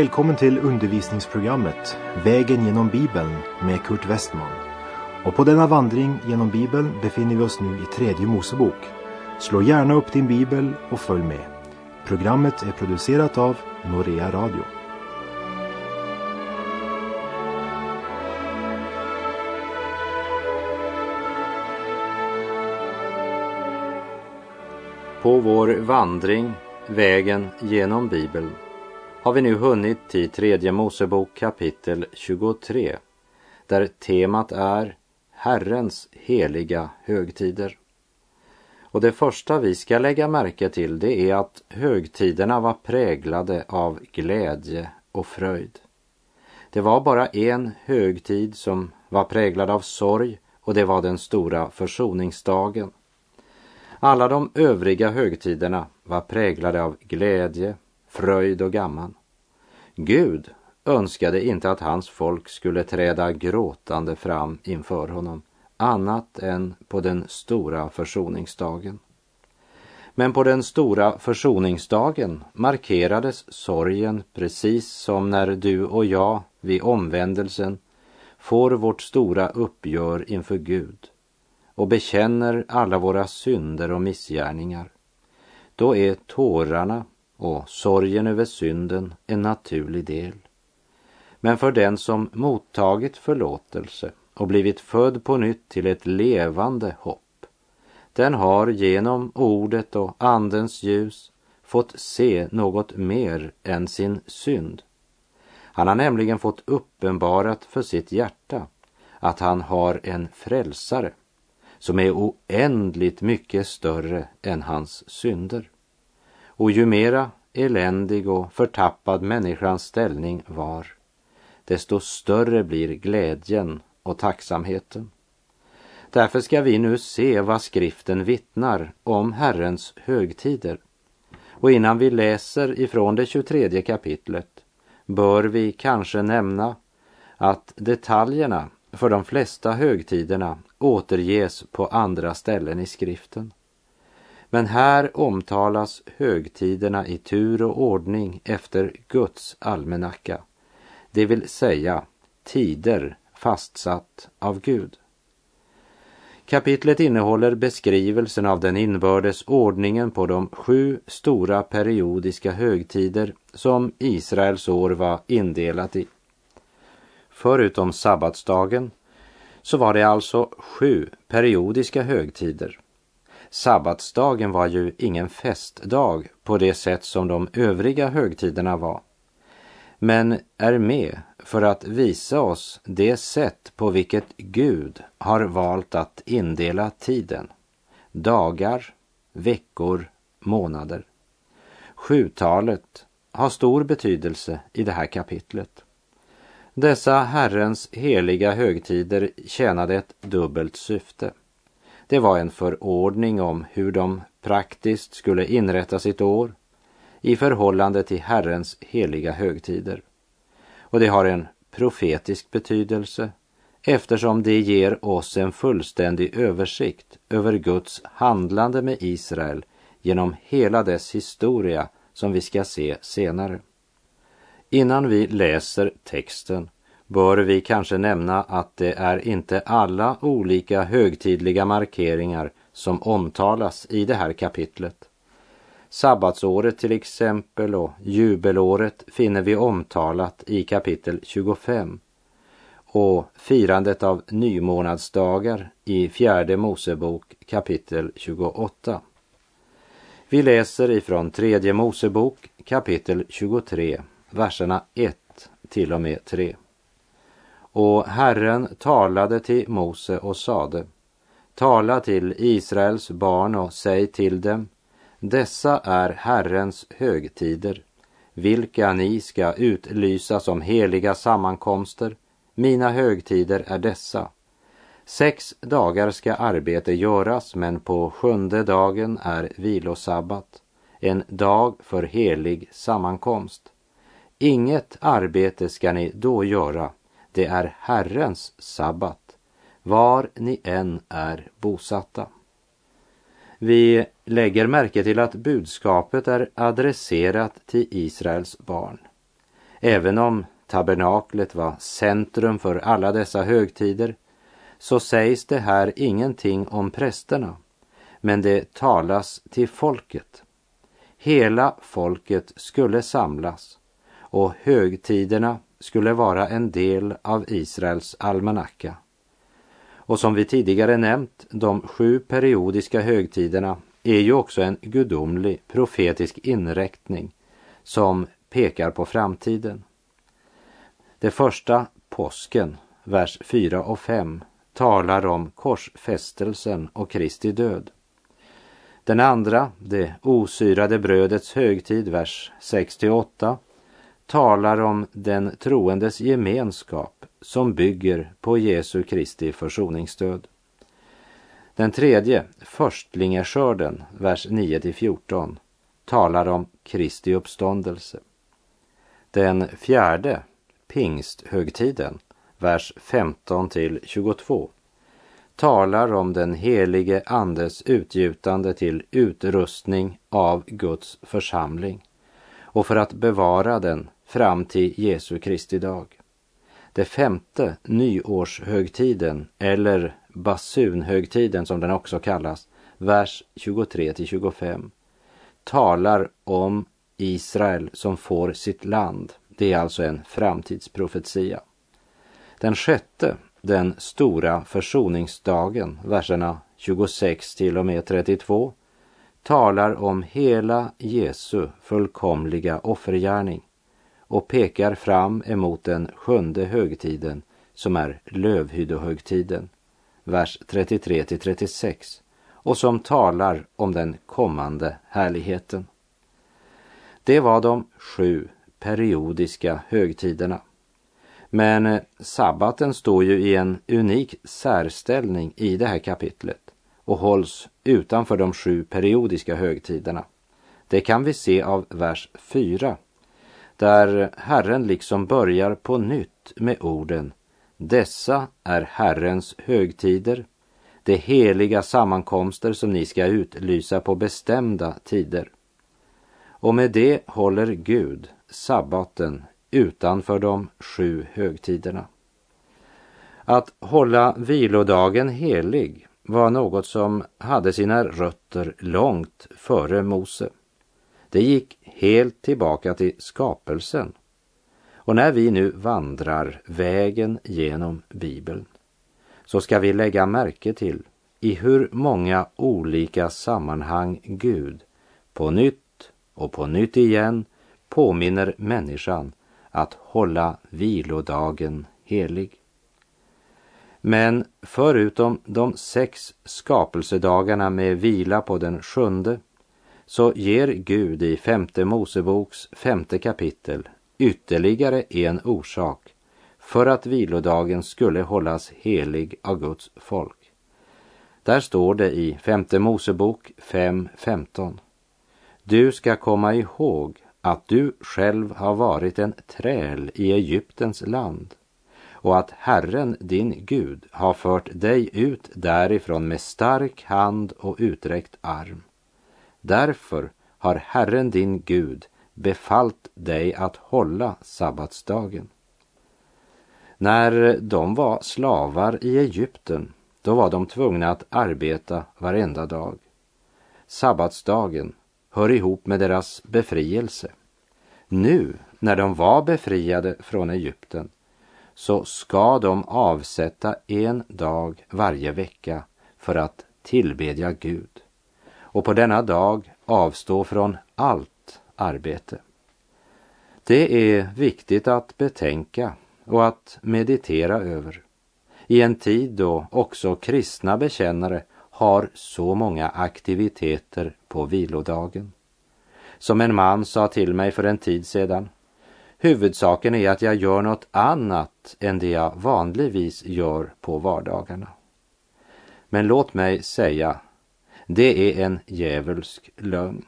Välkommen till undervisningsprogrammet Vägen genom Bibeln med Kurt Westman. Och på denna vandring genom Bibeln befinner vi oss nu i tredje Mosebok. Slå gärna upp din bibel och följ med. Programmet är producerat av Norea Radio. På vår vandring, vägen genom Bibeln, har vi nu hunnit till tredje Mosebok kapitel 23, där temat är Herrens heliga högtider. Och det första vi ska lägga märke till det är att högtiderna var präglade av glädje och fröjd. Det var bara en högtid som var präglad av sorg och det var den stora försoningsdagen. Alla de övriga högtiderna var präglade av glädje, fröjd och gamman. Gud önskade inte att hans folk skulle träda gråtande fram inför honom annat än på den stora försoningsdagen. Men på den stora försoningsdagen markerades sorgen precis som när du och jag vid omvändelsen får vårt stora uppgör inför Gud och bekänner alla våra synder och missgärningar. Då är tårarna och sorgen över synden en naturlig del. Men för den som mottagit förlåtelse och blivit född på nytt till ett levande hopp, den har genom ordet och andens ljus fått se något mer än sin synd. Han har nämligen fått uppenbarat för sitt hjärta att han har en frälsare som är oändligt mycket större än hans synder. Och ju mera eländig och förtappad människans ställning var, desto större blir glädjen och tacksamheten. Därför ska vi nu se vad skriften vittnar om Herrens högtider. Och innan vi läser ifrån det 23 kapitlet bör vi kanske nämna att detaljerna för de flesta högtiderna återges på andra ställen i skriften. Men här omtalas högtiderna i tur och ordning efter Guds almanacka, det vill säga tider fastsatt av Gud. Kapitlet innehåller beskrivelsen av den inbördes ordningen på de sju stora periodiska högtider som Israels år var indelat i. Förutom sabbatsdagen så var det alltså sju periodiska högtider. Sabbatsdagen var ju ingen festdag på det sätt som de övriga högtiderna var, men är med för att visa oss det sätt på vilket Gud har valt att indela tiden. Dagar, veckor, månader. Sjutalet har stor betydelse i det här kapitlet. Dessa Herrens heliga högtider tjänade ett dubbelt syfte. Det var en förordning om hur de praktiskt skulle inrätta sitt år i förhållande till Herrens heliga högtider. Och det har en profetisk betydelse eftersom det ger oss en fullständig översikt över Guds handlande med Israel genom hela dess historia som vi ska se senare. Innan vi läser texten bör vi kanske nämna att det är inte alla olika högtidliga markeringar som omtalas i det här kapitlet. Sabbatsåret till exempel och jubelåret finner vi omtalat i kapitel 25 och firandet av nymånadsdagar i fjärde Mosebok kapitel 28. Vi läser ifrån tredje Mosebok kapitel 23, verserna 1 till och med 3. Och Herren talade till Mose och sade, tala till Israels barn och säg till dem, dessa är Herrens högtider, vilka ni ska utlysa som heliga sammankomster. Mina högtider är dessa. Sex dagar ska arbete göras, men på sjunde dagen är vilosabbat, en dag för helig sammankomst. Inget arbete ska ni då göra, det är Herrens sabbat, var ni än är bosatta. Vi lägger märke till att budskapet är adresserat till Israels barn. Även om tabernaklet var centrum för alla dessa högtider så sägs det här ingenting om prästerna, men det talas till folket. Hela folket skulle samlas och högtiderna skulle vara en del av Israels almanacka. Och som vi tidigare nämnt, de sju periodiska högtiderna är ju också en gudomlig profetisk inräktning som pekar på framtiden. Det första, påsken, vers 4 och 5, talar om korsfästelsen och Kristi död. Den andra, det osyrade brödets högtid, vers 6 8, talar om den troendes gemenskap som bygger på Jesu Kristi försoningsstöd. Den tredje, förstlingaskörden, vers 9 14, talar om Kristi uppståndelse. Den fjärde, pingsthögtiden, vers 15–22 talar om den helige Andes utgjutande till utrustning av Guds församling och för att bevara den fram till Jesu Kristi dag. Det femte nyårshögtiden, eller basunhögtiden som den också kallas, vers 23 till 25, talar om Israel som får sitt land. Det är alltså en framtidsprofetia. Den sjätte, den stora försoningsdagen, verserna 26 till och med 32, talar om hela Jesu fullkomliga offergärning och pekar fram emot den sjunde högtiden som är lövhyddohögtiden, vers 33 till 36 och som talar om den kommande härligheten. Det var de sju periodiska högtiderna. Men eh, sabbaten står ju i en unik särställning i det här kapitlet och hålls utanför de sju periodiska högtiderna. Det kan vi se av vers 4 där Herren liksom börjar på nytt med orden Dessa är Herrens högtider, de heliga sammankomster som ni ska utlysa på bestämda tider. Och med det håller Gud sabbaten utanför de sju högtiderna. Att hålla vilodagen helig var något som hade sina rötter långt före Mose. Det gick helt tillbaka till skapelsen. Och när vi nu vandrar vägen genom Bibeln så ska vi lägga märke till i hur många olika sammanhang Gud på nytt och på nytt igen påminner människan att hålla vilodagen helig. Men förutom de sex skapelsedagarna med vila på den sjunde så ger Gud i femte Moseboks femte kapitel ytterligare en orsak för att vilodagen skulle hållas helig av Guds folk. Där står det i femte Mosebok 5.15. Du ska komma ihåg att du själv har varit en träl i Egyptens land och att Herren, din Gud, har fört dig ut därifrån med stark hand och uträckt arm. Därför har Herren din Gud befallt dig att hålla sabbatsdagen. När de var slavar i Egypten, då var de tvungna att arbeta varenda dag. Sabbatsdagen hör ihop med deras befrielse. Nu, när de var befriade från Egypten, så ska de avsätta en dag varje vecka för att tillbedja Gud och på denna dag avstå från allt arbete. Det är viktigt att betänka och att meditera över i en tid då också kristna bekännare har så många aktiviteter på vilodagen. Som en man sa till mig för en tid sedan. Huvudsaken är att jag gör något annat än det jag vanligtvis gör på vardagarna. Men låt mig säga det är en djävulsk lögn.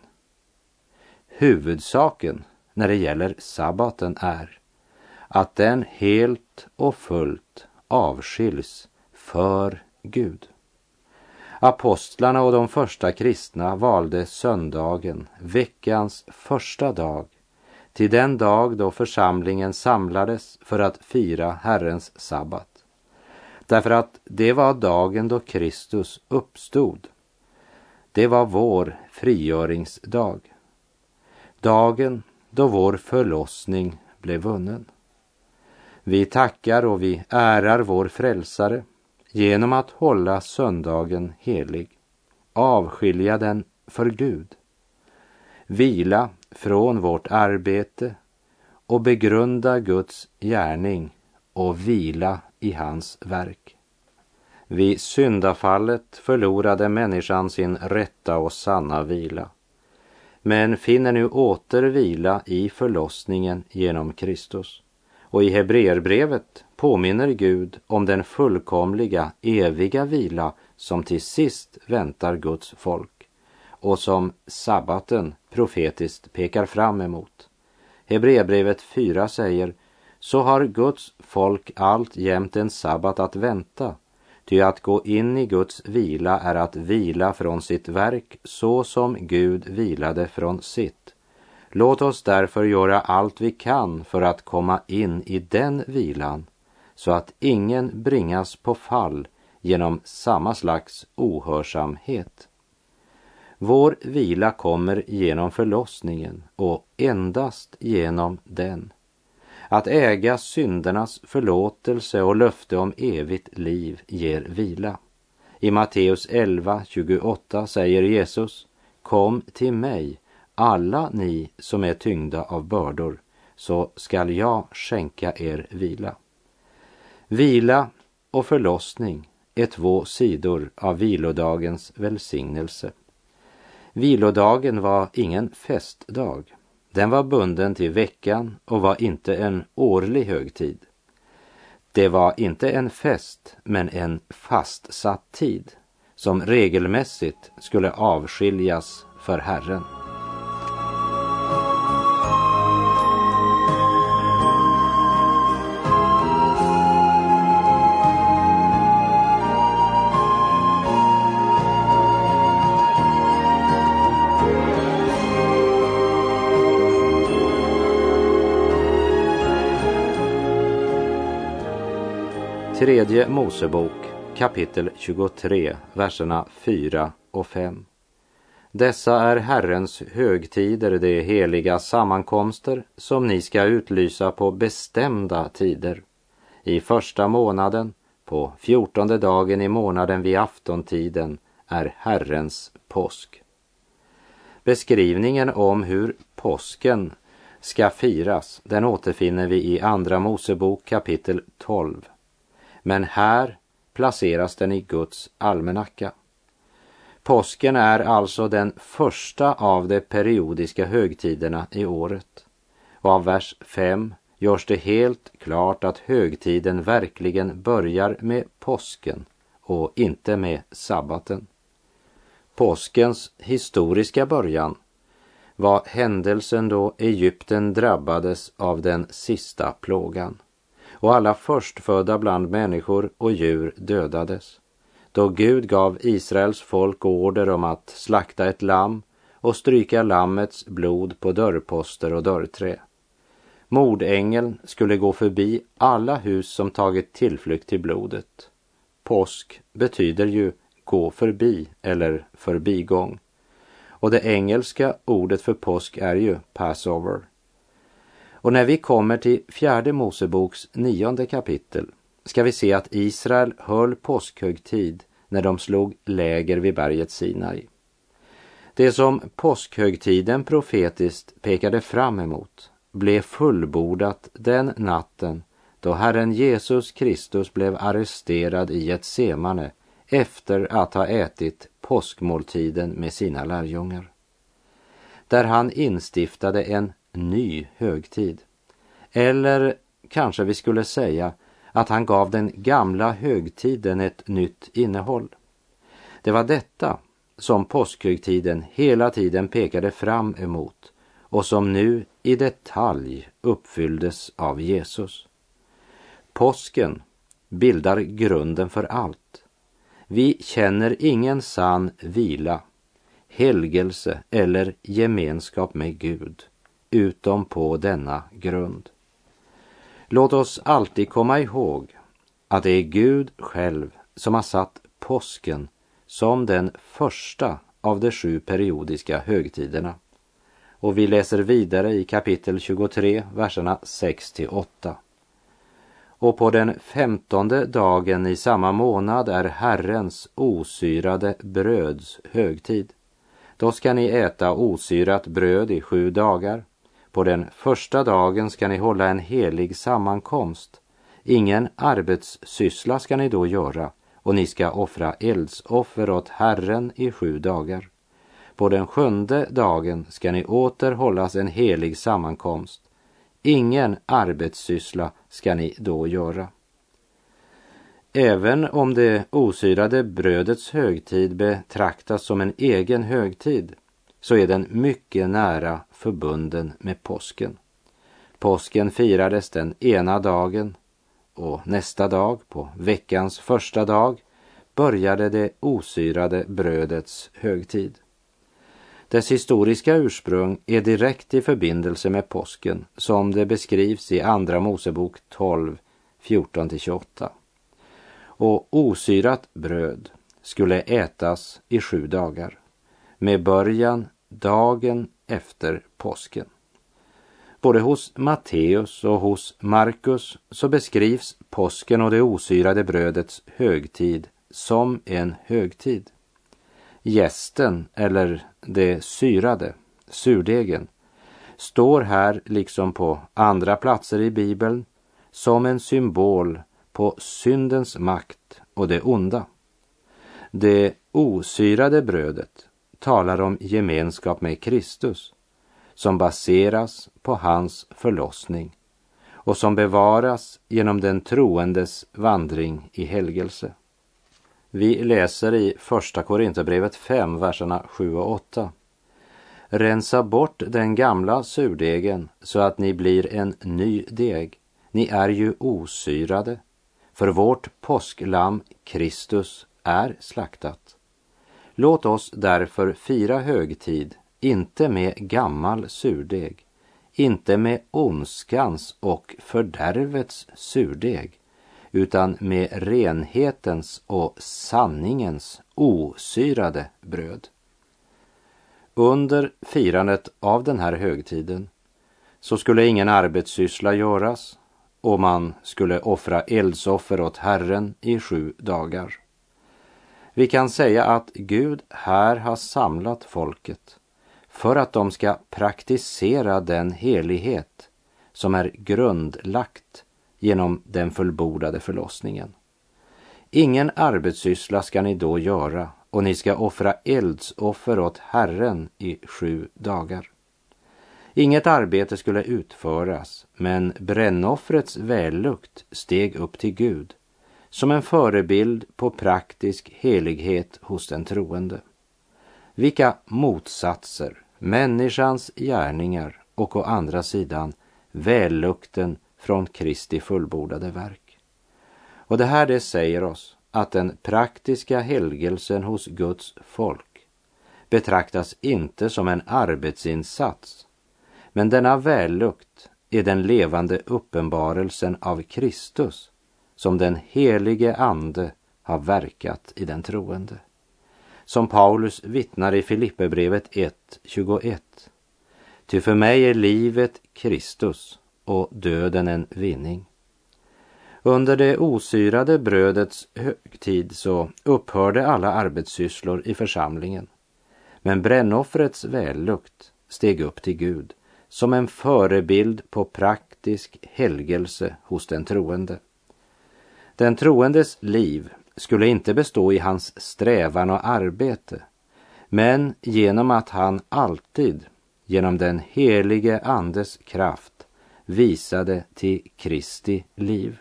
Huvudsaken när det gäller sabbaten är att den helt och fullt avskiljs för Gud. Apostlarna och de första kristna valde söndagen, veckans första dag, till den dag då församlingen samlades för att fira Herrens sabbat. Därför att det var dagen då Kristus uppstod. Det var vår frigöringsdag. Dagen då vår förlossning blev vunnen. Vi tackar och vi ärar vår frälsare genom att hålla söndagen helig, avskilja den för Gud, vila från vårt arbete och begrunda Guds gärning och vila i hans verk. Vid syndafallet förlorade människan sin rätta och sanna vila, men finner nu åter vila i förlossningen genom Kristus. Och i Hebreerbrevet påminner Gud om den fullkomliga, eviga vila som till sist väntar Guds folk och som sabbaten profetiskt pekar fram emot. Hebreerbrevet 4 säger så har Guds folk allt jämt en sabbat att vänta. Ty att gå in i Guds vila är att vila från sitt verk så som Gud vilade från sitt. Låt oss därför göra allt vi kan för att komma in i den vilan så att ingen bringas på fall genom samma slags ohörsamhet. Vår vila kommer genom förlossningen och endast genom den. Att äga syndernas förlåtelse och löfte om evigt liv ger vila. I Matteus 11, 28 säger Jesus Kom till mig, alla ni som är tyngda av bördor, så skall jag skänka er vila. Vila och förlossning är två sidor av vilodagens välsignelse. Vilodagen var ingen festdag. Den var bunden till veckan och var inte en årlig högtid. Det var inte en fest, men en fastsatt tid som regelmässigt skulle avskiljas för Herren. Tredje Mosebok kapitel 23, verserna 4 och 5. Dessa är Herrens högtider, de heliga sammankomster som ni ska utlysa på bestämda tider. I första månaden, på fjortonde dagen i månaden vid aftontiden, är Herrens påsk. Beskrivningen om hur påsken ska firas, den återfinner vi i Andra Mosebok kapitel 12 men här placeras den i Guds almanacka. Påsken är alltså den första av de periodiska högtiderna i året. Och av vers 5 görs det helt klart att högtiden verkligen börjar med påsken och inte med sabbaten. Påskens historiska början var händelsen då Egypten drabbades av den sista plågan och alla förstfödda bland människor och djur dödades. Då Gud gav Israels folk order om att slakta ett lamm och stryka lammets blod på dörrposter och dörrträ. Mordängeln skulle gå förbi alla hus som tagit tillflykt till blodet. Påsk betyder ju gå förbi eller förbigång. Och det engelska ordet för påsk är ju Passover. Och när vi kommer till fjärde Moseboks nionde kapitel ska vi se att Israel höll påskhögtid när de slog läger vid berget Sinai. Det som påskhögtiden profetiskt pekade fram emot blev fullbordat den natten då Herren Jesus Kristus blev arresterad i ett semane efter att ha ätit påskmåltiden med sina lärjungar. Där han instiftade en ny högtid. Eller kanske vi skulle säga att han gav den gamla högtiden ett nytt innehåll. Det var detta som påskhögtiden hela tiden pekade fram emot och som nu i detalj uppfylldes av Jesus. Påsken bildar grunden för allt. Vi känner ingen sann vila, helgelse eller gemenskap med Gud utom på denna grund. Låt oss alltid komma ihåg att det är Gud själv som har satt påsken som den första av de sju periodiska högtiderna. Och vi läser vidare i kapitel 23, verserna 6 till 8. Och på den femtonde dagen i samma månad är Herrens osyrade bröds högtid. Då ska ni äta osyrat bröd i sju dagar. På den första dagen ska ni hålla en helig sammankomst. Ingen arbetssyssla ska ni då göra och ni ska offra eldsoffer åt Herren i sju dagar. På den sjunde dagen ska ni åter hållas en helig sammankomst. Ingen arbetssyssla ska ni då göra. Även om det osyrade brödets högtid betraktas som en egen högtid så är den mycket nära förbunden med påsken. Påsken firades den ena dagen och nästa dag, på veckans första dag, började det osyrade brödets högtid. Dess historiska ursprung är direkt i förbindelse med påsken som det beskrivs i Andra Mosebok 12, 14-28. Och osyrat bröd skulle ätas i sju dagar med början dagen efter påsken. Både hos Matteus och hos Markus så beskrivs påsken och det osyrade brödets högtid som en högtid. Gästen, eller det syrade, surdegen, står här liksom på andra platser i Bibeln som en symbol på syndens makt och det onda. Det osyrade brödet talar om gemenskap med Kristus som baseras på hans förlossning och som bevaras genom den troendes vandring i helgelse. Vi läser i Första Korinthierbrevet 5, verserna 7 och 8. Rensa bort den gamla surdegen så att ni blir en ny deg. Ni är ju osyrade, för vårt påsklam Kristus är slaktat. Låt oss därför fira högtid, inte med gammal surdeg, inte med ondskans och fördärvets surdeg, utan med renhetens och sanningens osyrade bröd. Under firandet av den här högtiden så skulle ingen arbetssyssla göras och man skulle offra eldsoffer åt Herren i sju dagar. Vi kan säga att Gud här har samlat folket för att de ska praktisera den helighet som är grundlagt genom den fullbordade förlossningen. Ingen arbetssyssla ska ni då göra och ni ska offra eldsoffer åt Herren i sju dagar. Inget arbete skulle utföras, men brännoffrets vällukt steg upp till Gud som en förebild på praktisk helighet hos den troende. Vilka motsatser, människans gärningar och å andra sidan vällukten från Kristi fullbordade verk. Och det här det säger oss att den praktiska helgelsen hos Guds folk betraktas inte som en arbetsinsats, men denna vällukt är den levande uppenbarelsen av Kristus som den helige Ande har verkat i den troende. Som Paulus vittnar i Filipperbrevet 1.21. Ty för mig är livet Kristus och döden en vinning. Under det osyrade brödets högtid så upphörde alla arbetssysslor i församlingen. Men brännoffrets vällukt steg upp till Gud som en förebild på praktisk helgelse hos den troende. Den troendes liv skulle inte bestå i hans strävan och arbete, men genom att han alltid genom den helige Andes kraft visade till Kristi liv.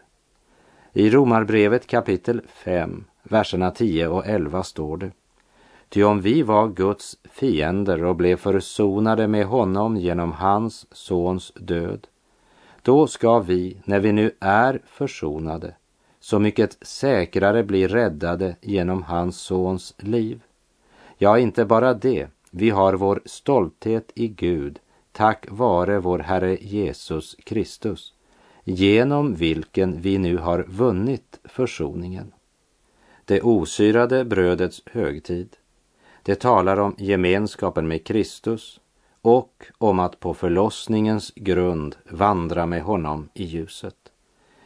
I Romarbrevet kapitel 5, verserna 10 och 11 står det. Ty om vi var Guds fiender och blev försonade med honom genom hans sons död, då ska vi, när vi nu är försonade, så mycket säkrare blir räddade genom hans sons liv. Ja, inte bara det, vi har vår stolthet i Gud tack vare vår Herre Jesus Kristus, genom vilken vi nu har vunnit försoningen. Det osyrade brödets högtid. Det talar om gemenskapen med Kristus och om att på förlossningens grund vandra med honom i ljuset.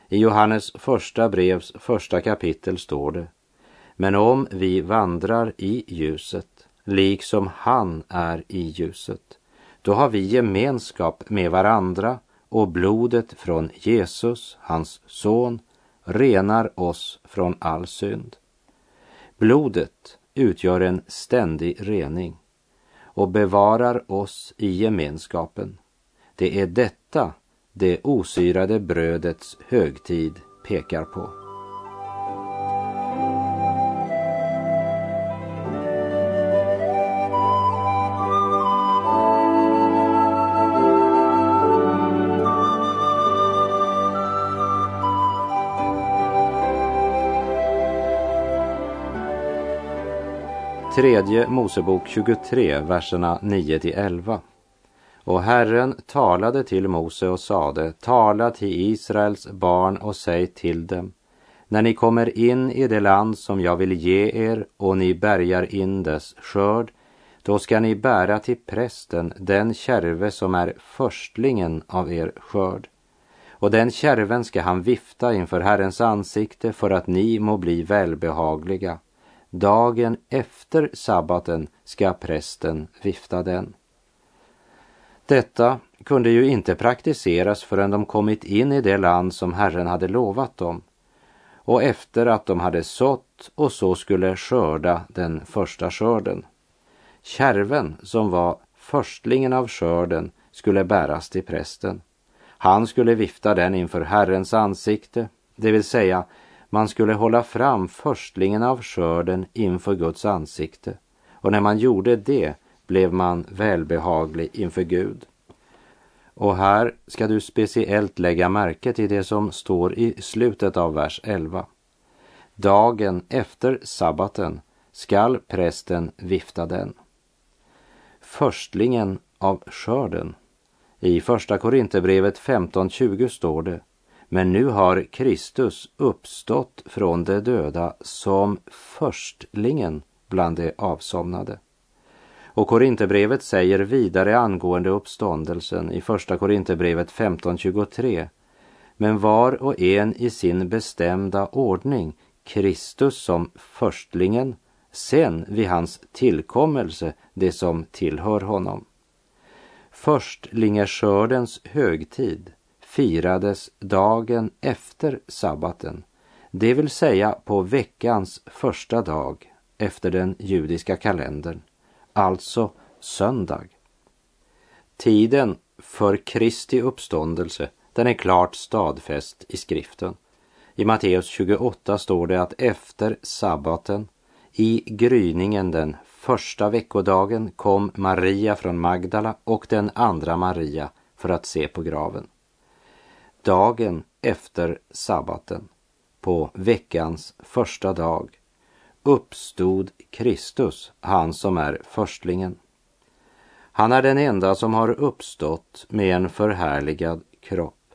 I Johannes första brevs första kapitel står det Men om vi vandrar i ljuset, liksom han är i ljuset, då har vi gemenskap med varandra och blodet från Jesus, hans son, renar oss från all synd. Blodet utgör en ständig rening och bevarar oss i gemenskapen. Det är detta det osyrade brödets högtid pekar på. Tredje Mosebok 23, verserna 9 till 11. Och Herren talade till Mose och sade, tala till Israels barn och säg till dem, när ni kommer in i det land som jag vill ge er och ni bärgar in dess skörd, då ska ni bära till prästen den kärve som är förstlingen av er skörd. Och den kärven ska han vifta inför Herrens ansikte för att ni må bli välbehagliga. Dagen efter sabbaten ska prästen vifta den. Detta kunde ju inte praktiseras förrän de kommit in i det land som Herren hade lovat dem och efter att de hade sått och så skulle skörda den första skörden. Kärven som var förstlingen av skörden skulle bäras till prästen. Han skulle vifta den inför Herrens ansikte, det vill säga man skulle hålla fram förstlingen av skörden inför Guds ansikte och när man gjorde det blev man välbehaglig inför Gud. Och här ska du speciellt lägga märke till det som står i slutet av vers 11. Dagen efter sabbaten skall prästen vifta den. Förstlingen av skörden. I Första Korinthierbrevet 15.20 står det men nu har Kristus uppstått från de döda som förstlingen bland de avsomnade. Och Korinthierbrevet säger vidare angående uppståndelsen i Första Korinthierbrevet 15.23. Men var och en i sin bestämda ordning, Kristus som förstlingen, sen vid hans tillkommelse det som tillhör honom. Förstlingeskördens högtid firades dagen efter sabbaten, det vill säga på veckans första dag efter den judiska kalendern alltså söndag. Tiden för Kristi uppståndelse, den är klart stadfäst i skriften. I Matteus 28 står det att efter sabbaten, i gryningen den första veckodagen, kom Maria från Magdala och den andra Maria för att se på graven. Dagen efter sabbaten, på veckans första dag, uppstod Kristus, han som är förstlingen. Han är den enda som har uppstått med en förhärligad kropp.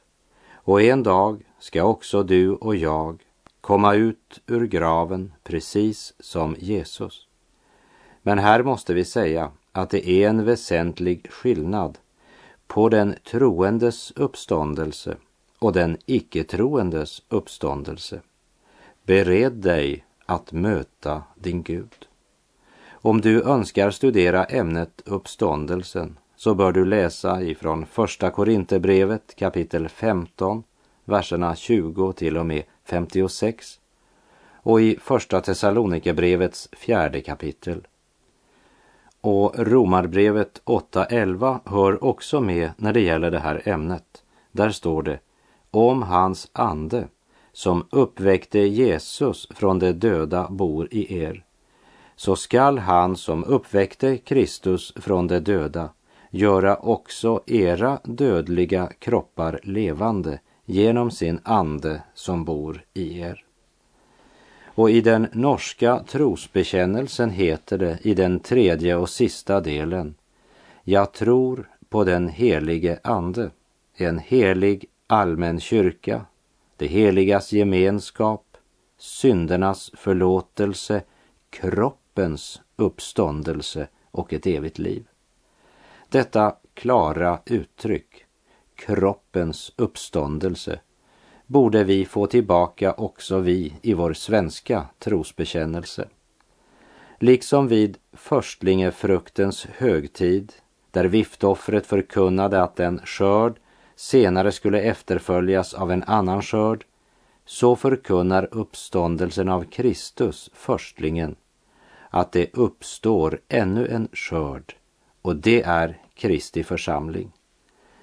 Och en dag ska också du och jag komma ut ur graven precis som Jesus. Men här måste vi säga att det är en väsentlig skillnad på den troendes uppståndelse och den icke-troendes uppståndelse. Bered dig att möta din Gud. Om du önskar studera ämnet uppståndelsen så bör du läsa ifrån Första Korinthierbrevet kapitel 15, verserna 20 till och med 56 och i Första Thessalonikerbrevets fjärde kapitel. Och Romarbrevet 8.11 hör också med när det gäller det här ämnet. Där står det om hans ande som uppväckte Jesus från de döda bor i er, så skall han som uppväckte Kristus från de döda göra också era dödliga kroppar levande genom sin ande som bor i er. Och i den norska trosbekännelsen heter det i den tredje och sista delen Jag tror på den helige Ande, en helig allmän kyrka, det heligas gemenskap, syndernas förlåtelse, kroppens uppståndelse och ett evigt liv. Detta klara uttryck, kroppens uppståndelse, borde vi få tillbaka också vi i vår svenska trosbekännelse. Liksom vid förstlingefruktens högtid, där viftoffret förkunnade att den skörd senare skulle efterföljas av en annan skörd, så förkunnar uppståndelsen av Kristus, förstlingen, att det uppstår ännu en skörd och det är Kristi församling.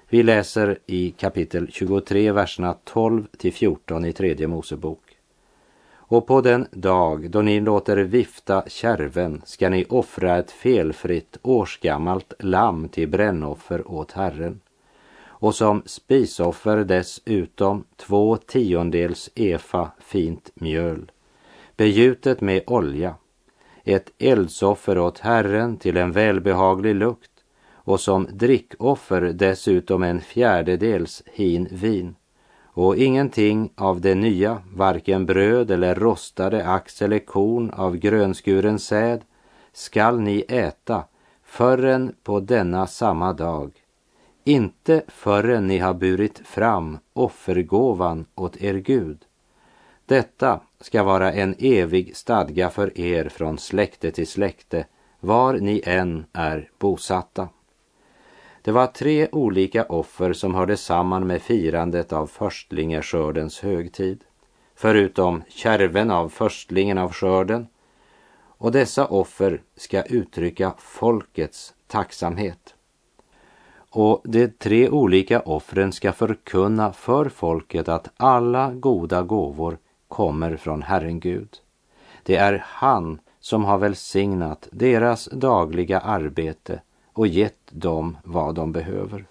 Vi läser i kapitel 23, verserna 12 till 14 i tredje Mosebok. Och på den dag då ni låter vifta kärven ska ni offra ett felfritt årsgammalt lamm till brännoffer åt Herren och som spisoffer dessutom två tiondels efa fint mjöl, begjutet med olja, ett eldsoffer åt Herren till en välbehaglig lukt. Och som drickoffer dessutom en fjärdedels hin vin. Och ingenting av det nya, varken bröd eller rostade ax eller korn av grönskuren säd skall ni äta förrän på denna samma dag inte förrän ni har burit fram offergåvan åt er Gud. Detta ska vara en evig stadga för er från släkte till släkte, var ni än är bosatta. Det var tre olika offer som hörde samman med firandet av förstlingeskördens högtid. Förutom kärven av förstlingen av skörden. Och dessa offer ska uttrycka folkets tacksamhet. Och de tre olika offren ska förkunna för folket att alla goda gåvor kommer från Herren Gud. Det är han som har välsignat deras dagliga arbete och gett dem vad de behöver.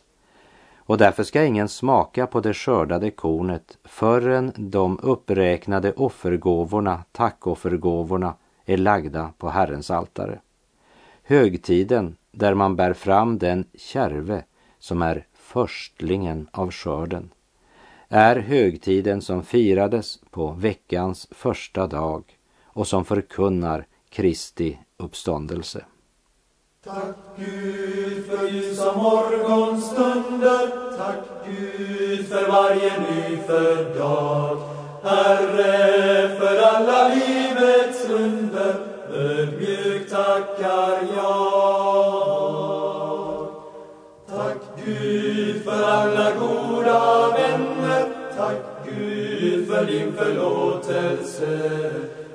Och därför ska ingen smaka på det skördade kornet förrän de uppräknade offergåvorna, tackoffergåvorna, är lagda på Herrens altare. Högtiden där man bär fram den kärve som är förstlingen av skörden, är högtiden som firades på veckans första dag och som förkunnar Kristi uppståndelse. Tack Gud för ljusa morgonstunder, tack Gud för varje nyfödd dag. Herre, för alla livets under, ödmjukt tackar jag. För alla goda vänner, tack Gud för din förlåtelse.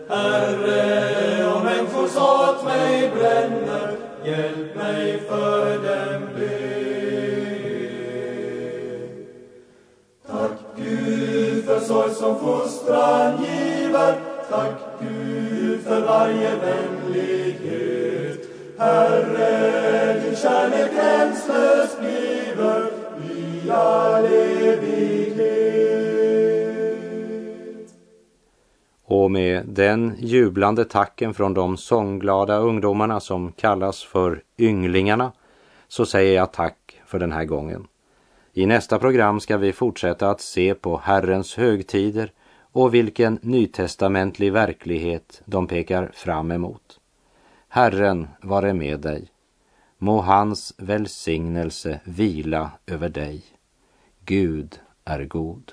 Herre, om människors hat mig bränner, hjälp mig för dem be. Tack Gud för sorg som fostran giver, tack Gud för varje vänlighet. Herre, din kärlek gränslös all evighet. Och med den jublande tacken från de sångglada ungdomarna som kallas för ynglingarna så säger jag tack för den här gången. I nästa program ska vi fortsätta att se på Herrens högtider och vilken nytestamentlig verklighet de pekar fram emot. Herren vare med dig. Må hans välsignelse vila över dig. Gud är god.